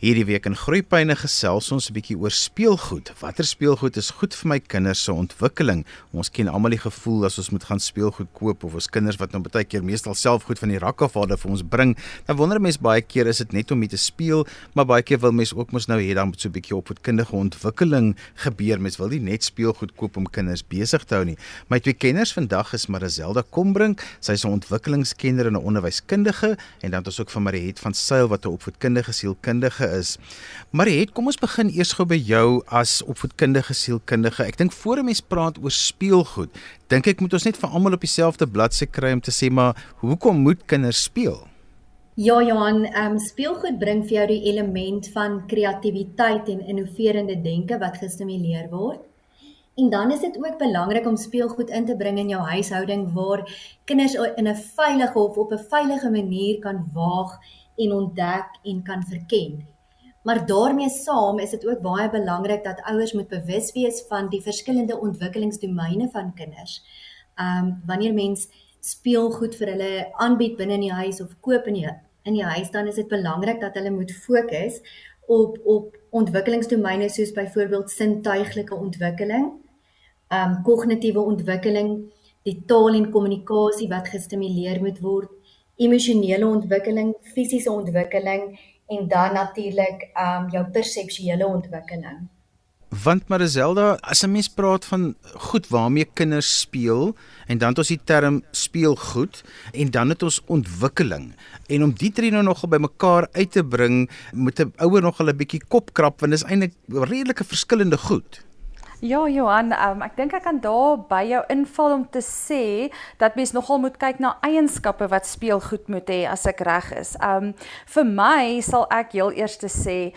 Hierdie week in Groeipyne gesels ons 'n bietjie oor speelgoed. Watter speelgoed is goed vir my kinders se ontwikkeling? Ons ken almal die gevoel as ons moet gaan speelgoed koop of ons kinders wat nou baie keer meestal self goed van die rak af vader vir ons bring. Dan wonder mense baie keer is dit net om mee te speel, maar baie keer wil mense ook mos nou hê dan moet so 'n bietjie opvoedkundige ontwikkeling gebeur. Mense wil nie net speelgoed koop om kinders besig te hou nie. My twee kenners vandag is Marizelda Kombrink, sy is 'n ontwikkelingskenner en 'n onderwyskundige en dan het ons ook van Mariet van Sail wat 'n opvoedkundige sielkundige is. Mariet, kom ons begin eers gou by jou as opvoedkundige sielkundige. Ek dink voor 'n mens praat oor speelgoed, dink ek moet ons net vir almal op dieselfde bladsy kry om te sê maar hoekom moet kinders speel? Ja Johan, ehm um, speelgoed bring vir jou die element van kreatiwiteit en innoverende denke wat gestimuleer word. En dan is dit ook belangrik om speelgoed in te bring in jou huishouding waar kinders in 'n veilige of op 'n veilige manier kan waag en ontdek en kan verken. Maar daarmee saam is dit ook baie belangrik dat ouers moet bewus wees van die verskillende ontwikkelingsdomeine van kinders. Um wanneer mens speelgoed vir hulle aanbied binne in die huis of koop in die in die huis dan is dit belangrik dat hulle moet fokus op op ontwikkelingsdomeine soos byvoorbeeld sintuiglike ontwikkeling, um kognitiewe ontwikkeling, die taal en kommunikasie wat gestimuleer moet word, emosionele ontwikkeling, fisiese ontwikkeling en dan natuurlik um jou perseptuele ontwikkeling. Want Marizelda, as 'n mens praat van goed waarmee kinders speel en dan het ons die term speelgoed en dan het ons ontwikkeling. En om die drie nou nogal bymekaar uit te bring, moet 'n ouer nogal 'n bietjie kop krap want dit is eintlik redelike verskillende goed. Ja Johan, um, ek dink ek kan daar by jou inval om te sê dat mens nogal moet kyk na eienskappe wat speelgoed moet hê as ek reg is. Um vir my sal ek heel eers te sê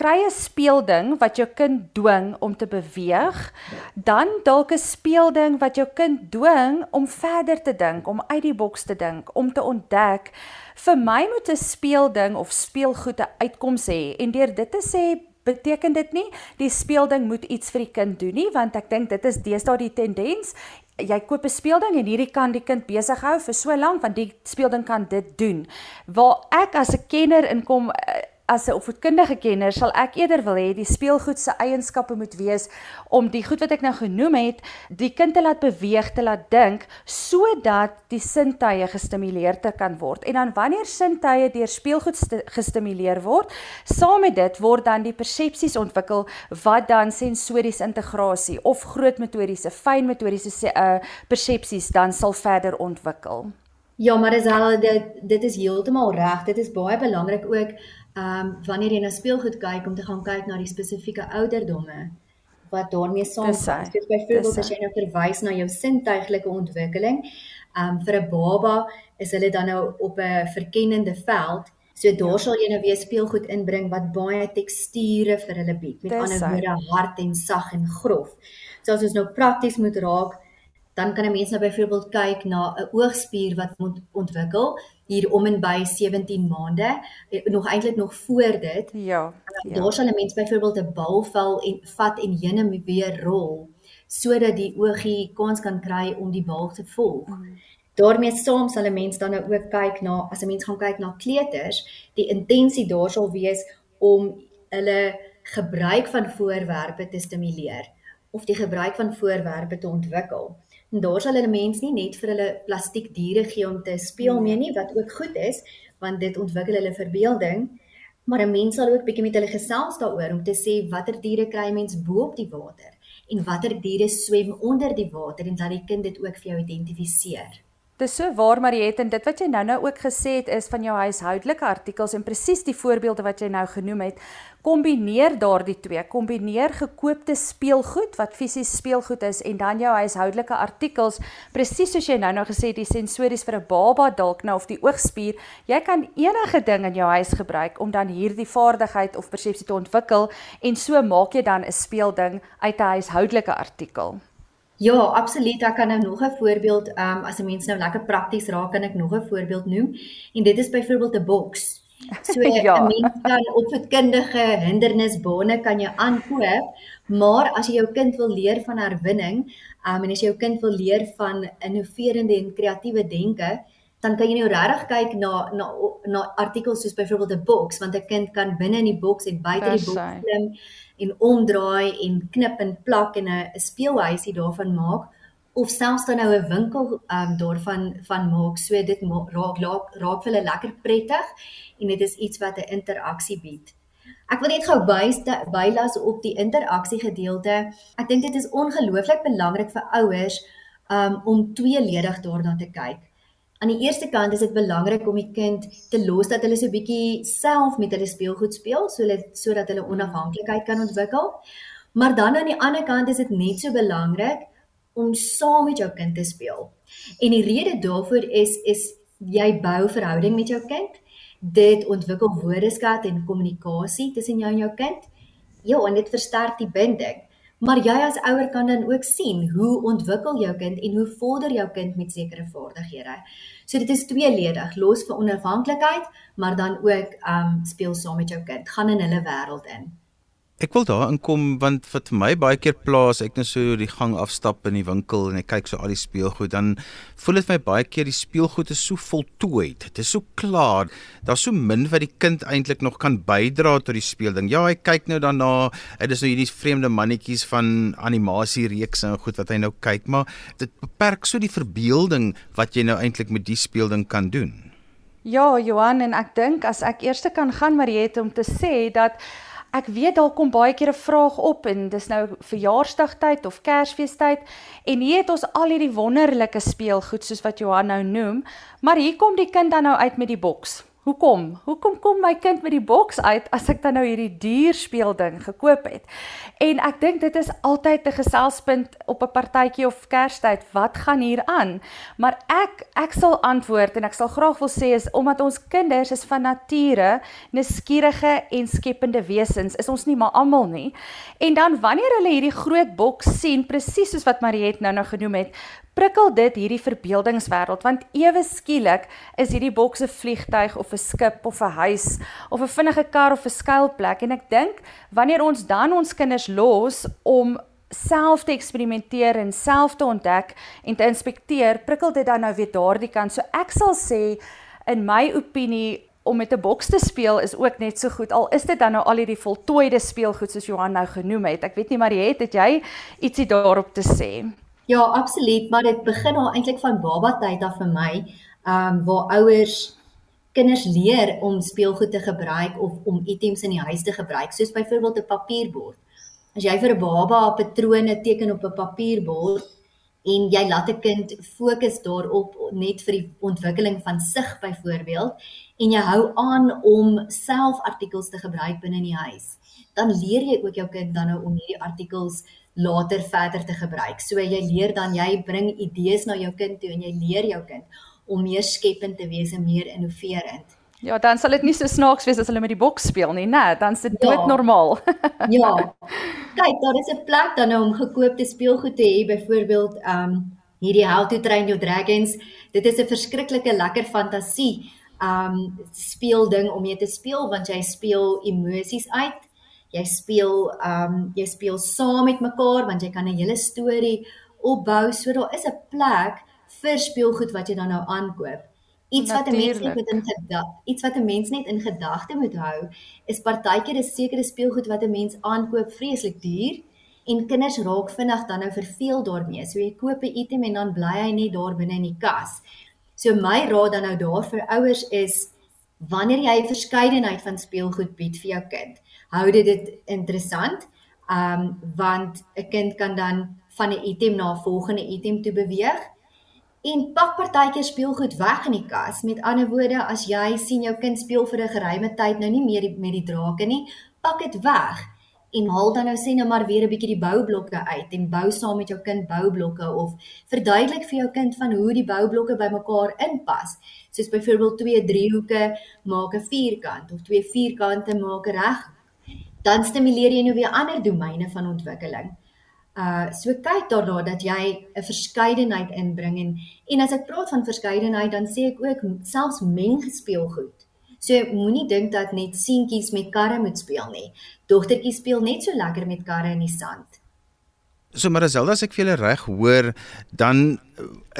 kry 'n speelding wat jou kind dwing om te beweeg, dan dalk 'n speelding wat jou kind dwing om verder te dink, om uit die boks te dink, om te ontdek. Vir my moet 'n speelding of speelgoed 'n uitkoms hê en deur dit te sê beteken dit nie die speelding moet iets vir die kind doen nie want ek dink dit is deesdae die tendens. Jy koop 'n speelding en hierdie kan die kind besig hou vir so lank want die speelding kan dit doen. Waar ek as 'n kenner inkom uh, as 'n opvoedkundige kenner sal ek eerder wil hê die speelgoed se eienskappe moet wees om die goed wat ek nou genoem het, die kind te laat beweeg, te laat dink sodat die sintuie gestimuleer te kan word. En dan wanneer sintuie deur speelgoed gestimuleer word, saam met dit word dan die persepsies ontwikkel wat dan sensoriese integrasie of grootmotoriese, fynmotoriese uh, persepsies dan sal verder ontwikkel. Ja, maar dis al dit dit is heeltemal reg. Dit is baie belangrik ook ehm um, wanneer jy na speelgoed kyk om te gaan kyk na die spesifieke ouderdomme wat daarmee saamgaan. Soos byvoorbeeld as jy nou verwys na jou sintuiglike ontwikkeling, ehm um, vir 'n baba is hulle dan nou op 'n verkennende veld. So daar ja. sal jy nou weer speelgoed inbring wat baie teksture vir hulle bied. Met ander woorde hard en sag en grof. So as ons nou prakties moet raak, dan kan 'n mens nou byvoorbeeld kyk na 'n oogspier wat moet ontwikkel hier om en by 17 maande eh, nog eintlik nog voor dit. Ja. ja. Daar sal 'n mens byvoorbeeld 'n balval en vat en heen en weer rol sodat die oogie kans kan kry om die bal te volg. Mm. Daarmee saam sal 'n mens dan nou ook kyk na as 'n mens gaan kyk na kleuters, die intensie daar sal wees om hulle gebruik van voorwerpe te stimuleer of die gebruik van voorwerpe te ontwikkel. En daar sal hulle mens nie net vir hulle plastiek diere gee om te speel mee nie wat ook goed is want dit ontwikkel hulle verbeelding. Maar 'n mens sal ook bietjie met hulle gesels daaroor om te sê watter diere kry mens bo op die water en watter diere swem onder die water en dat die kind dit ook vir jou identifiseer. Dis so waar Mariet en dit wat jy nou-nou ook gesê het is van jou huishoudelike artikels en presies die voorbeelde wat jy nou genoem het, kombineer daardie twee, kombineer gekoopte speelgoed wat fisies speelgoed is en dan jou huishoudelike artikels, presies soos jy nou-nou gesê het, die sensories vir 'n baba dalk nou of die oogspier, jy kan enige ding in jou huis gebruik om dan hierdie vaardigheid of persepsie te ontwikkel en so maak jy dan 'n speelding uit 'n huishoudelike artikel. Ja, absoluut. Ek kan nou nog 'n voorbeeld, ehm um, as 'n mens nou lekker prakties raak, kan ek nog 'n voorbeeld noem. En dit is byvoorbeeld 'n boks. So 'n ja. mens kan op voetkundige hindernisbane kan jy aankoop, maar as jy jou kind wil leer van herwinning, ehm um, en as jy jou kind wil leer van innoverende en kreatiewe denke, dan kan jy nou regtig kyk na na na artikels soos byvoorbeeld 'n boks want 'n kind kan binne in die boks en buite die boks klim en omdraai en knip en plak en 'n speelhuisie daarvan maak of selfs dan nou 'n winkel um daarvan van maak so dit raak raak raak vir hulle lekker prettig en dit is iets wat 'n interaksie bied. Ek wil net gou bylas op die interaksie gedeelte. Ek dink dit is ongelooflik belangrik vir ouers um om tweeledig daarna te kyk. Aan die eerste kant is dit belangrik om die kind te los dat hulle so bietjie self met hulle speelgoed speel sodat sodat hulle onafhanklikheid kan ontwikkel. Maar dan aan die ander kant is dit net so belangrik om saam met jou kind te speel. En die rede daarvoor is is jy bou verhouding met jou kind. Dit ontwikkel woordeskat en kommunikasie tussen jou en jou kind. Ja, en dit versterk die binding. Maar jy as ouer kan dan ook sien hoe ontwikkel jou kind en hoe vorder jou kind met sekere vaardighede. So dit is tweeledig, los vir onafhanklikheid, maar dan ook um speel saam met jou kind, gaan in hulle wêreld in. Ek wil daarin kom want vir my baie keer plaas, ek net so die gang afstap in die winkel en ek kyk so al die speelgoed, dan voel dit my baie keer die speelgoed is so voltooi. Dit is so klaar. Daar's so min wat die kind eintlik nog kan bydra tot die speelding. Ja, hy kyk nou daarna, dit is nou hierdie vreemde mannetjies van animasiereekse en goed wat hy nou kyk, maar dit beperk so die verbeelding wat jy nou eintlik met die speelding kan doen. Ja, Johan en ek dink as ek eers kan gaan Mariette om te sê dat Ek weet daar kom baie keer 'n vraag op en dis nou verjaarsdagtyd of Kersfeestyd en hier het ons al hierdie wonderlike speelgoed soos wat Johan nou noem, maar hier kom die kind dan nou uit met die boks. Hoekom? Hoekom kom my kind met die boks uit as ek dan nou hierdie duur speelding gekoop het? En ek dink dit is altyd 'n geselspunt op 'n partytjie of Kerstyd. Wat gaan hier aan? Maar ek ek sal antwoord en ek sal graag wil sê is omdat ons kinders is van nature nuuskierige en skepende wesens. Is ons nie maar almal nie. En dan wanneer hulle hierdie groot boks sien, presies soos wat Mariet nou nou genoem het, prikkel dit hierdie verbeeldingswêreld want ewe skielik is hierdie boks 'n vliegtyg of 'n skip of 'n huis of 'n vinnige kar of 'n skuilplek. En ek dink wanneer ons dan ons kinders los om self te eksperimenteer en self te ontdek en te inspekteer prikkel dit dan nou weer daardie kant. So ek sal sê in my opinie om met 'n boks te speel is ook net so goed al is dit dan nou al hierdie voltooide speelgoed soos Johan nou genoem het. Ek weet nie maar jy het, het jy ietsie daarop te sê Ja, absoluut, maar dit begin al eintlik van baba tyd af vir my, ehm um, waar ouers kinders leer om speelgoed te gebruik of om items in die huis te gebruik, soos byvoorbeeld 'n papierbord. As jy vir 'n baba patrone teken op 'n papierbord en jy laat 'n kind fokus daarop net vir die ontwikkeling van sig byvoorbeeld en jy hou aan om self artikels te gebruik binne in die huis, dan leer jy ook jou kind dan nou om hierdie artikels later verder te gebruik. So jy leer dan jy bring idees na jou kind toe en jy leer jou kind om meer skepend te wees en meer innoverend. Ja, dan sal dit nie so snaaks wees as hulle met die boks speel nie, né? Dan is dit ja. doodnormaal. ja. Kyk, daar is 'n plek dan nou om gekoopte speelgoed te hê, byvoorbeeld um hierdie How to Train Your Dragons. Dit is 'n verskriklike lekker fantasie um speelding om mee te speel want jy speel emosies uit jy speel um jy speel saam met mekaar want jy kan 'n hele storie opbou so daar is 'n plek vir speelgoed wat jy dan nou aankoop. Iets wat 'n mens net in gedagte, iets wat 'n mens net in gedagte moet hou, is partykeer 'n sekere speelgoed wat 'n mens aankoop vreeslik duur en kinders raak vinnig dan nou verveel daarmee. So jy koop 'n item en dan bly hy net daar binne in die kas. So my raad dan nou daar vir ouers is wanneer jy 'n verskeidenheid van speelgoed bied vir jou kind, hou dit dit interessant. Um want 'n kind kan dan van 'n item na 'n volgende item toe beweeg en pak partykeer speelgoed weg in die kas. Met ander woorde, as jy sien jou kind speel vir 'n geruime tyd nou nie meer die, met die drake nie, pak dit weg en haal dan nou sê nou maar weer 'n bietjie die boublokke uit en bou saam met jou kind boublokke of verduidelik vir jou kind van hoe die boublokke bymekaar inpas. Soos byvoorbeeld twee driehoeke maak 'n vierkant of twee vierkante maak 'n reg dan stimuleer jy nou weer ander domeine van ontwikkeling. Uh so kyk daarna dat jy 'n verskeidenheid inbring en en as ek praat van verskeidenheid dan sê ek ook selfs meng gespeel goed. So moenie dink dat net seentjies met karre moet speel nie. Dogtertjies speel net so lekker met karre in die sand. So maar Zelda as ek vir julle reg hoor, dan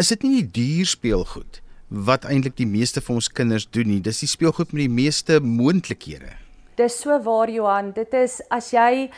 is dit nie die duur speelgoed wat eintlik die meeste van ons kinders doen nie. Dis die speelgoed met die meeste moontlikhede. Dis so waar Johan, dit is as jy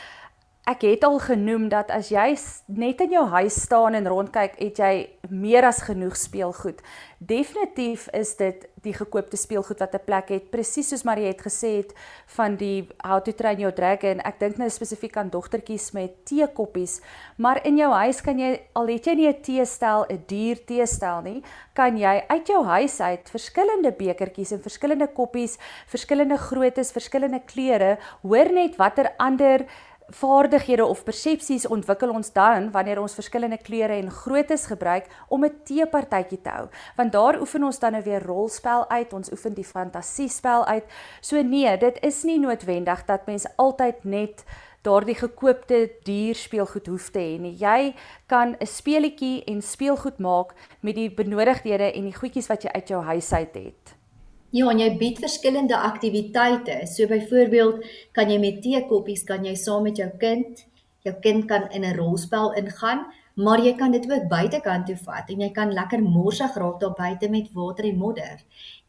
ek het al genoem dat as jy net in jou huis staan en rondkyk, het jy meer as genoeg speelgoed. Definitief is dit die gekoopte speelgoed wat 'n plek het, presies soos Marie het gesê het van die How to Train Your Dragon. Ek dink nou spesifiek aan dogtertjies met teekoppies, maar in jou huis kan jy al het jy nie 'n teestel, 'n duur teestel nie, kan jy uit jou huis uit verskillende bekertjies en verskillende koppies, verskillende groottes, verskillende kleure, hoor net watter ander vaardighede of persepsies ontwikkel ons dan wanneer ons verskillende kleure en groottes gebruik om 'n teepartytjie te hou. Want daar oefen ons dan nou weer rolspel uit, ons oefen die fantasiespel uit. So nee, dit is nie noodwendig dat mens altyd net daardie gekoopte duur speelgoed hoef te hê nie. Jy kan 'n speletjie en speelgoed maak met die benodigdhede en die goedjies wat jy uit jou huis uit het. Ja, en jy bied verskillende aktiwiteite. So byvoorbeeld, kan jy met teekoppies kan jy saam met jou kind, jou kind kan in 'n rolspel ingaan, maar jy kan dit ook buitekant toe vat en jy kan lekker morsig raak daar buite met water en modder.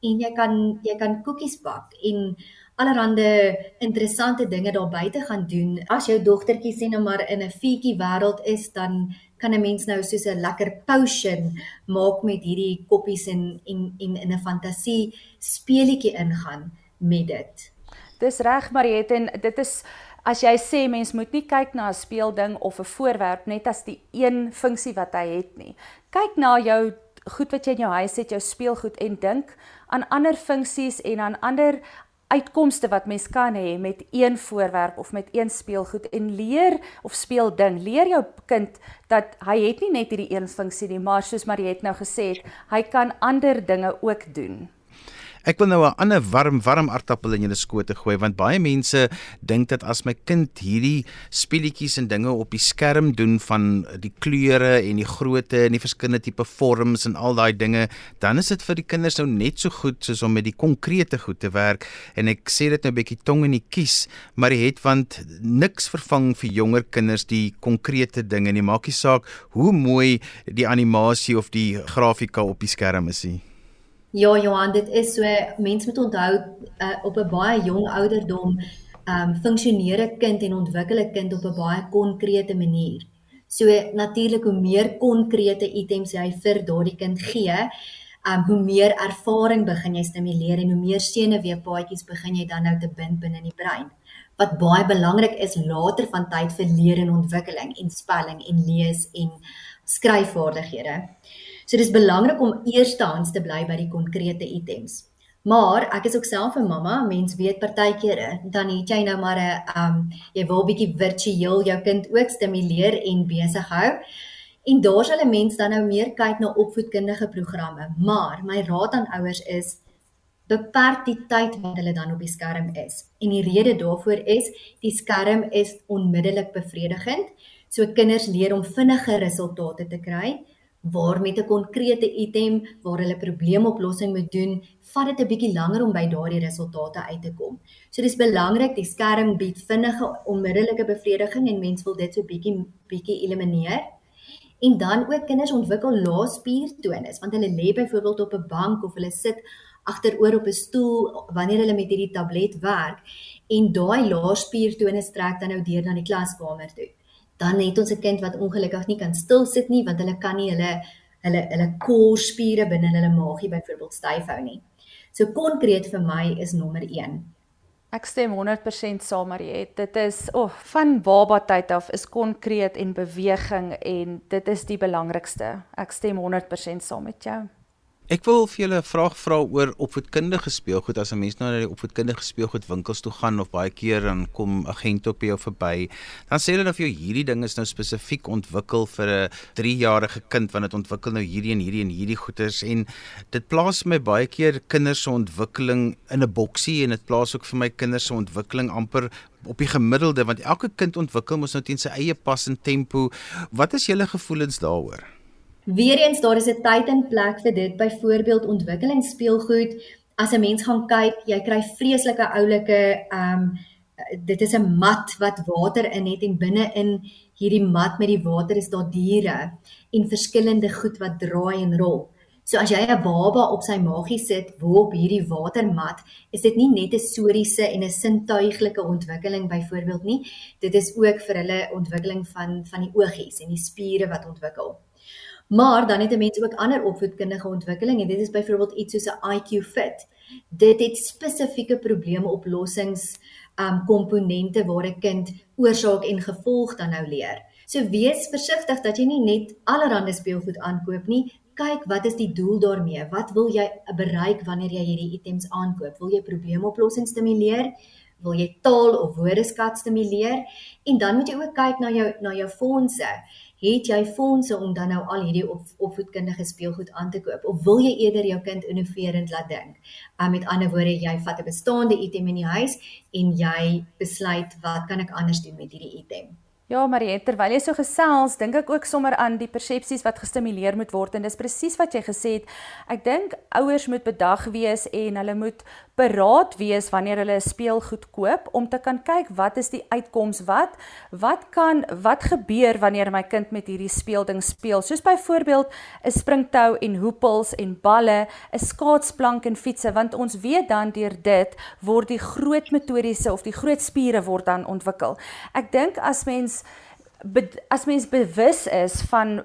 En jy kan jy kan koekies bak en allerhande interessante dinge daar buite gaan doen. As jou dogtertjie sê nou maar in 'n fietjie wêreld is, dan kan 'n mens nou soos 'n lekker potion maak met hierdie koppies en en en in 'n fantasie speelietjie ingaan met dit. Dis reg Mariet en dit is as jy sê mens moet nie kyk na 'n speelding of 'n voorwerp net as die een funksie wat hy het nie. Kyk na jou goed wat jy in jou huis het, jou speelgoed en dink aan ander funksies en aan ander uitkomste wat mens kan hê met een voorwerp of met een speelgoed en leer of speel ding. Leer jou kind dat hy het nie net hierdie een funksie nie, maar soos Mariet nou gesê het, hy kan ander dinge ook doen. Ek wil nou 'n ander warm warm aartappel in julle skoot gooi want baie mense dink dat as my kind hierdie speletjies en dinge op die skerm doen van die kleure en die grootte en die verskillende tipe vorms en al daai dinge, dan is dit vir die kinders nou net so goed soos om met die konkrete goed te werk en ek sê dit nou 'n bietjie tong in die kies, maar dit het want niks vervang vir jonger kinders die konkrete dinge nie. Maak nie saak hoe mooi die animasie of die grafika op die skerm is nie. Ja Johan, dit is so mense moet onthou uh, op 'n baie jong ouderdom um, funksioneer 'n kind en ontwikkel 'n kind op 'n baie konkrete manier. So natuurlik hoe meer konkrete items jy vir daardie kind gee, um, hoe meer ervaring begin jy stimuleer en hoe meer senuweepaadjies begin jy dan nou te bind binne in die brein. Wat baie belangrik is later van tyd vir leer en ontwikkeling en spelling en lees en skryfvaardighede. So dis belangrik om eerstehands te bly by die konkrete items. Maar ek is ook self 'n mamma, mens weet partykeer dan het jy nou maar 'n um jy wil bietjie virtueel jou kind ook stimuleer en besig hou. En daar sal 'n mens dan nou meer kyk na opvoedkundige programme. Maar my raad aan ouers is beperk die tyd wat hulle dan op die skerm is. En die rede daarvoor is die skerm is onmiddellik bevredigend. So kinders leer om vinnige resultate te kry waar met 'n konkrete item waar hulle probleemoplossing moet doen, vat dit 'n bietjie langer om by daardie resultate uit te kom. So dis belangrik die skerm bied vinnige onmiddellike bevrediging en mens wil dit so bietjie bietjie elimineer. En dan ook kinders ontwikkel lae spiertonus want hulle lê byvoorbeeld op 'n bank of hulle sit agteroor op 'n stoel wanneer hulle met hierdie tablet werk en daai lae spiertonus trek dan nou deur na die klaskamer toe dan het ons 'n kind wat ongelukkig nie kan stil sit nie want hulle kan nie hulle hulle hulle korspiere binne hulle maagie byvoorbeeld styf hou nie. So konkreet vir my is nommer 1. Ek stem 100% saam jy. Dit is oh, van baba tyd af is konkreet en beweging en dit is die belangrikste. Ek stem 100% saam met jou. Ek wil vir julle 'n vraag vra oor opvoedkundige speelgoed. As 'n mens nou na die opvoedkundige speelgoedwinkels toe gaan of baie keer dan kom agente op jou verby, dan sê hulle dan vir jou hierdie ding is nou spesifiek ontwikkel vir 'n 3-jarige kind want dit ontwikkel nou hierdie en hierdie en hierdie goeters en dit plaas my baie keer kinders se ontwikkeling in 'n boksie en dit plaas ook vir my kinders se ontwikkeling amper op die gemiddelde want elke kind ontwikkel mos nou teen sy eie pas en tempo. Wat is julle gevoelens daaroor? Weereens daar is 'n tyd en plek vir dit, byvoorbeeld ontwikkelingsspeelgoed. As 'n mens gaan kyk, jy kry vreeslike oulike ehm um, dit is 'n mat wat water in het en binne in hierdie mat met die water is daar diere en verskillende goed wat draai en rol. So as jy 'n baba op sy maagie sit, wo op hierdie watermat, is dit nie net 'n soriese en 'n sintuiglike ontwikkeling byvoorbeeld nie. Dit is ook vir hulle ontwikkeling van van die oogies en die spiere wat ontwikkel. Maar dan het 'n mens ook ander opvoedkundige ontwikkeling en dit is byvoorbeeld iets soos 'n IQ fit. Dit het spesifieke probleemoplossings um komponente waar 'n kind oorsaak en gevolg dan nou leer. So wees versigtig dat jy nie net allerlei speelgoed aankoop nie, kyk wat is die doel daarmee? Wat wil jy bereik wanneer jy hierdie items aankoop? Wil jy probleemoplossing stimuleer? Wil jy taal of woordeskat stimuleer? En dan moet jy ook kyk na jou na jou fondse. Het jy fondse om dan nou al hierdie op, opvoedkundige speelgoed aan te koop of wil jy eerder jou kind innoverend laat dink? Um, met ander woorde, jy vat 'n bestaande item in die huis en jy besluit wat kan ek anders doen met hierdie item? Ja, Marie, terwyl jy so gesels, dink ek ook sommer aan die persepsies wat gestimuleer moet word en dis presies wat jy gesê het. Ek dink ouers moet bedag wees en hulle moet beraad wees wanneer hulle 'n speelgoed koop om te kan kyk wat is die uitkoms wat wat kan wat gebeur wanneer my kind met hierdie speelding speel. Soos byvoorbeeld 'n springtou en hoepels en balle 'n skaatsplank en fietsse want ons weet dan deur dit word die groot motoriese of die groot spiere word dan ontwikkel. Ek dink as mens as mens bewus is van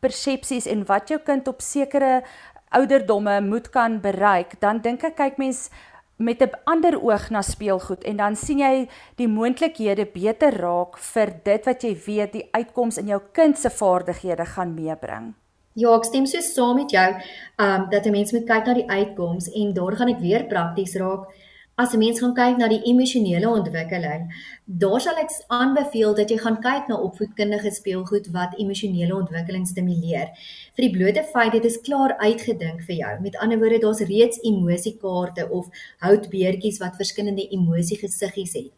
persepsies en wat jou kind op sekere ouderdomme moet kan bereik, dan dink ek kyk mens met 'n ander oog na speelgoed en dan sien jy die moontlikhede beter raak vir dit wat jy weet die uitkoms in jou kind se vaardighede gaan meebring. Ja, ek stem so saam met jou, ehm um, dat 'n mens moet kyk na die uitkoms en daar gaan ek weer prakties raak. As 'n mens gaan kyk na die emosionele ontwikkeling, daar sal ek aanbeveel dat jy gaan kyk na opvoedkundige speelgoed wat emosionele ontwikkeling stimuleer. Vir die blote feit dit is klaar uitgedink vir jou. Met ander woorde, daar's reeds emosiekaarte of houtbeertjies wat verskillende emosiegesiggies het.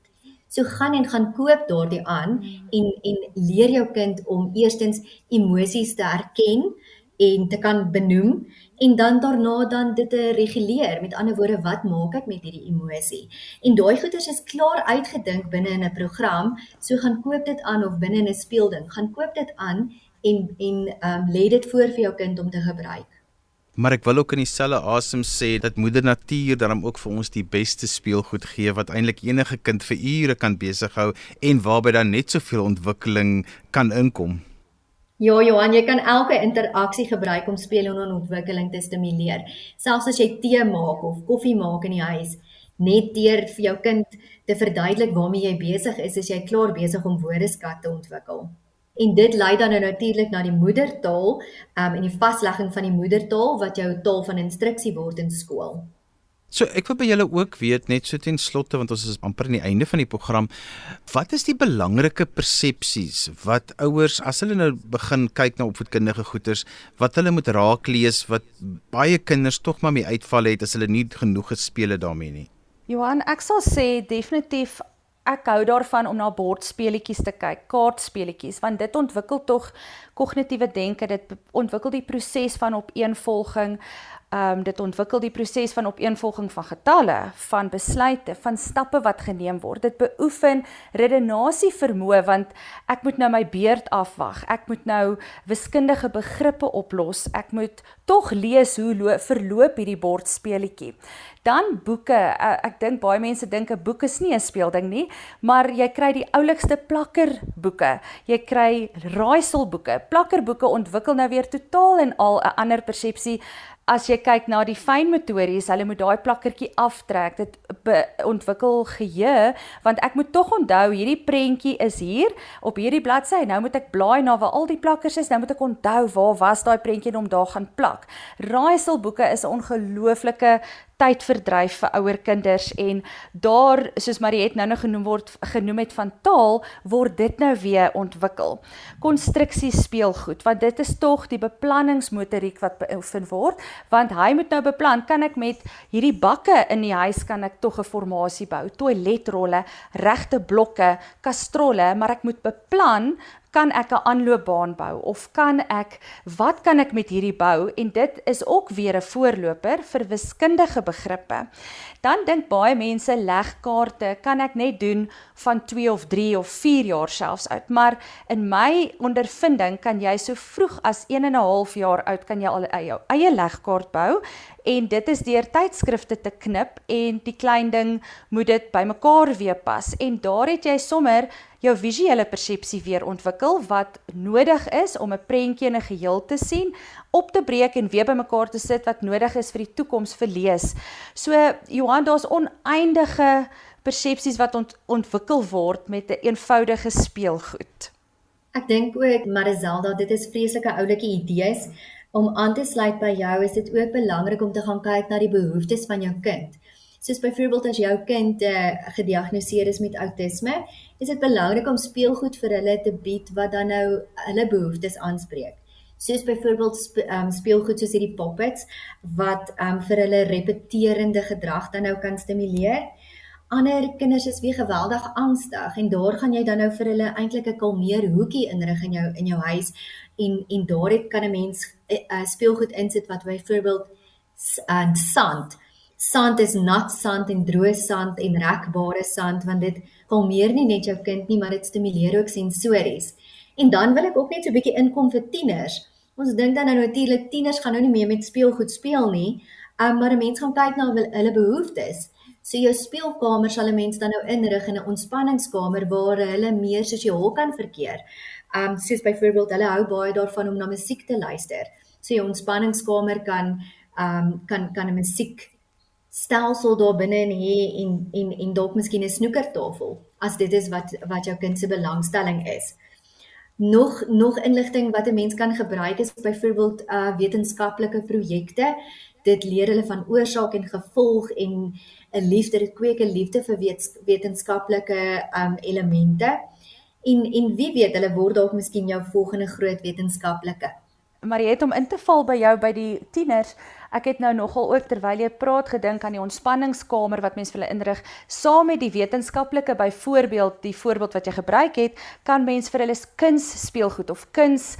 So gaan en gaan koop daardie aan en en leer jou kind om eerstens emosies te herken en te kan benoem en dan daarna dan dit te reguleer. Met ander woorde, wat maak ek met hierdie emosie? En daai goeders is klaar uitgedink binne in 'n program. So gaan koop dit aan of binne in 'n speelding, gaan koop dit aan en en ehm um, lê dit voor vir jou kind om te gebruik. Maar ek wil ook in dieselfde asem sê dat moeder natuur dan ook vir ons die beste speelgoed gee wat eintlik enige kind vir ure kan besig hou en waarby dan net soveel ontwikkeling kan inkom. Ja, Johan, jy kan elke interaksie gebruik om speel en ontwikkeling te stimuleer. Selfs as jy tee maak of koffie maak in die huis, net deur vir jou kind te verduidelik waarmee jy besig is, is jy klaar besig om woordeskat te ontwikkel. En dit lei dan nou natuurlik na die moedertaal, um en die vaslegging van die moedertaal wat jou taal van instruksie word in skool. So ek wil by julle ook weet net so ten slotte want ons is amper aan die einde van die program. Wat is die belangrike persepsies wat ouers as hulle nou begin kyk na opvoedkundige goeters wat hulle moet raak lees wat baie kinders tog maar mee uitval het as hulle nie genoeg gespeel het daarmee nie. Johan, ek sal sê definitief ek hou daarvan om na bordspeletjies te kyk, kaartspeletjies want dit ontwikkel tog kognitiewe denke, dit ontwikkel die proses van opeenvolging Ehm um, dit ontwikkel die proses van opeenvolging van getalle, van besluite, van stappe wat geneem word. Dit beoefen redenasie vermoë want ek moet nou my beurt afwag. Ek moet nou wiskundige begrippe oplos. Ek moet tog lees hoe verloop hierdie bordspeletjie. Dan boeke. Uh, ek dink baie mense dink 'n boek is nie 'n speelding nie, maar jy kry die oulikste plakkerboeke. Jy kry raaiselboeke. Plakkerboeke ontwikkel nou weer totaal en al 'n ander persepsie as jy kyk na die fynmotories, hulle moet daai plakkertjie aftrek. Dit ontwikkel geheue want ek moet tog onthou hierdie prentjie is hier op hierdie bladsy. Nou moet ek blaai na waar al die plakkers is. Nou moet ek onthou waar was daai prentjie om daar gaan plak. Raaiselboeke is 'n ongelooflike tydverdryf vir ouer kinders en daar soos Mariet nou nog genoem word genoem het van taal word dit nou weer ontwikkel. Konstruksie speel goed want dit is tog die beplanningsmotoriek wat beoefen word want hy moet nou beplan kan ek met hierdie bakke in die huis kan ek tog 'n formasie bou, toiletrolle, regte blokke, kastrolle, maar ek moet beplan kan ek 'n aanloopbaan bou of kan ek wat kan ek met hierdie bou? En dit is ook weer 'n voorloper vir wiskundige begrippe. Dan dink baie mense legkaarte kan ek net doen van 2 of 3 of 4 jaar selfs oud, maar in my ondervinding kan jy so vroeg as 1 en 'n half jaar oud kan jy al jou eie legkaart bou. En dit is deur tydskrifte te knip en die klein ding moet dit bymekaar weer pas. En daar het jy sommer jou visuele persepsie weer ontwikkel wat nodig is om 'n prentjie in 'n geheel te sien, op te breek en weer bymekaar te sit wat nodig is vir die toekoms vir lees. So Johan, daar's oneindige persepsies wat ont ontwikkel word met 'n een eenvoudige speelgoed. Ek dink ook Marizelda, dit is vreeslike oulike idees. Om aan te sluit by jou, is dit ook belangrik om te gaan kyk na die behoeftes van jou kind. Soos byvoorbeeld as jou kind uh, gediagnoseer is met outisme, is dit belangrik om speelgoed vir hulle te bied wat dan nou hulle behoeftes aanspreek. Soos byvoorbeeld spe, um, speelgoed soos hierdie poppets wat um, vir hulle repeterende gedrag dan nou kan stimuleer. Ander kinders is weer geweldig angstig en daar gaan jy dan nou vir hulle eintlik 'n kalmeer hoekie inrig in jou in jou huis en en daar het kan 'n mens uh, speelgoed insit wat byvoorbeeld uh, sand sand is nat sand en droë sand en rekbare sand want dit kalmeer nie net jou kind nie maar dit stimuleer ook sensories. En dan wil ek ook net so 'n bietjie inkom vir tieners. Ons dink dan nou natuurlik tieners gaan nou nie meer met speelgoed speel nie, um, maar 'n mens gaan kyk na hulle behoeftes. So jou speelkamer sal 'n mens dan nou inrig in 'n ontspanningskamer waar hulle meer sosiaal kan verkeer. Um soos byvoorbeeld hulle hou baie daarvan om na musiek te luister. So jou ontspanningskamer kan um kan kan 'n musiek stelsel daar binne in hê en en en dalk miskien 'n snoekertafel as dit is wat wat jou kind se belangstelling is. Nog nog inligting wat 'n mens kan gebruik is byvoorbeeld uh wetenskaplike projekte. Dit leer hulle van oorsaak en gevolg en 'n liefde, dit kweek 'n liefde vir wetenskaplike um elemente. En en wie weet, hulle word dalk miskien jou volgende groot wetenskaplike. Maar jy het om in te val by jou by die tieners. Ek het nou nogal ook terwyl jy praat gedink aan die ontspanningskamer wat mense vir hulle inrig. Saam met die wetenskaplike byvoorbeeld, die voorbeeld wat jy gebruik het, kan mens vir hulle kuns speelgoed of kuns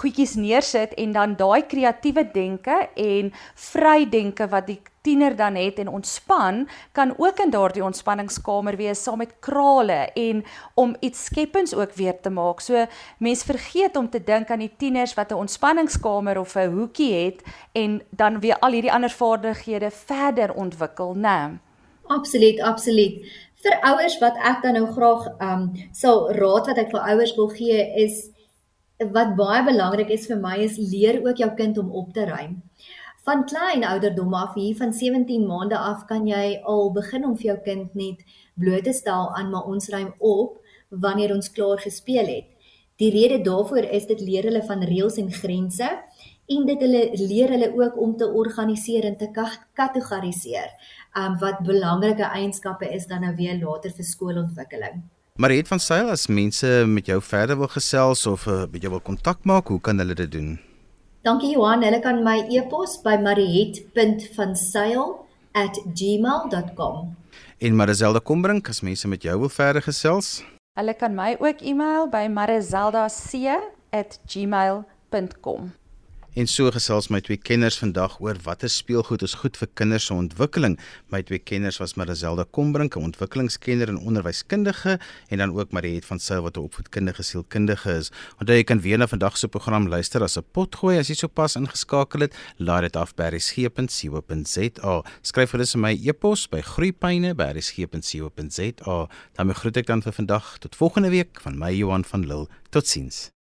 goedjies neersit en dan daai kreatiewe denke en vry denke wat die tiener dan het en ontspan kan ook in daardie ontspanningskamer wees saam met krale en om iets skepends ook weer te maak. So mense vergeet om te dink aan die tieners wat 'n ontspanningskamer of 'n hoekie het en dan weer al hierdie ander vaardighede verder ontwikkel, né? Nee. Absoluut, absoluut. Vir ouers wat ek dan nou graag ehm um, sal raad wat ek vir ouers wil gee is wat baie belangrik is vir my is leer ook jou kind om op te ruim. Van klein ouderdom af, hier van 17 maande af kan jy al begin om vir jou kind net bloot te stel aan maar ons ruim op wanneer ons klaar gespeel het. Die rede daarvoor is dit leer hulle van reëls en grense en dit hulle leer hulle ook om te organiseer en te kategoriseer. Um wat belangrike eienskappe is dan nou weer later vir skoolontwikkeling. Mariet van Sail as mense met jou verder wil gesels of uh, met jou wil kontak maak, hoe kan hulle dit doen? Dankie Johan, hulle kan my e-pos by mariet.vansail@gmail.com. En Marizelda Kombrink, as mense met jou wil verder gesels, hulle kan my ook e-mail by marizelda.c@gmail.com. En so gesels my twee kenners vandag oor watter speelgoed is goed vir kinders se ontwikkeling. My twee kenners was Marizelda Kombrink, 'n ontwikkelingskenner en onderwyskundige, en dan ook Mariet van Sail wat 'n opvoedkundige sielkundige is. Onthou jy kan weer na vandag se program luister as 'n potgooi as jy sopas ingeskakel het. Laai dit af by resgep.co.za. Skryf gerus my e-pos by groeipyne@resgep.co.za. Dan groet ek dan vir vandag tot volgende week van my Johan van Lille. Totsiens.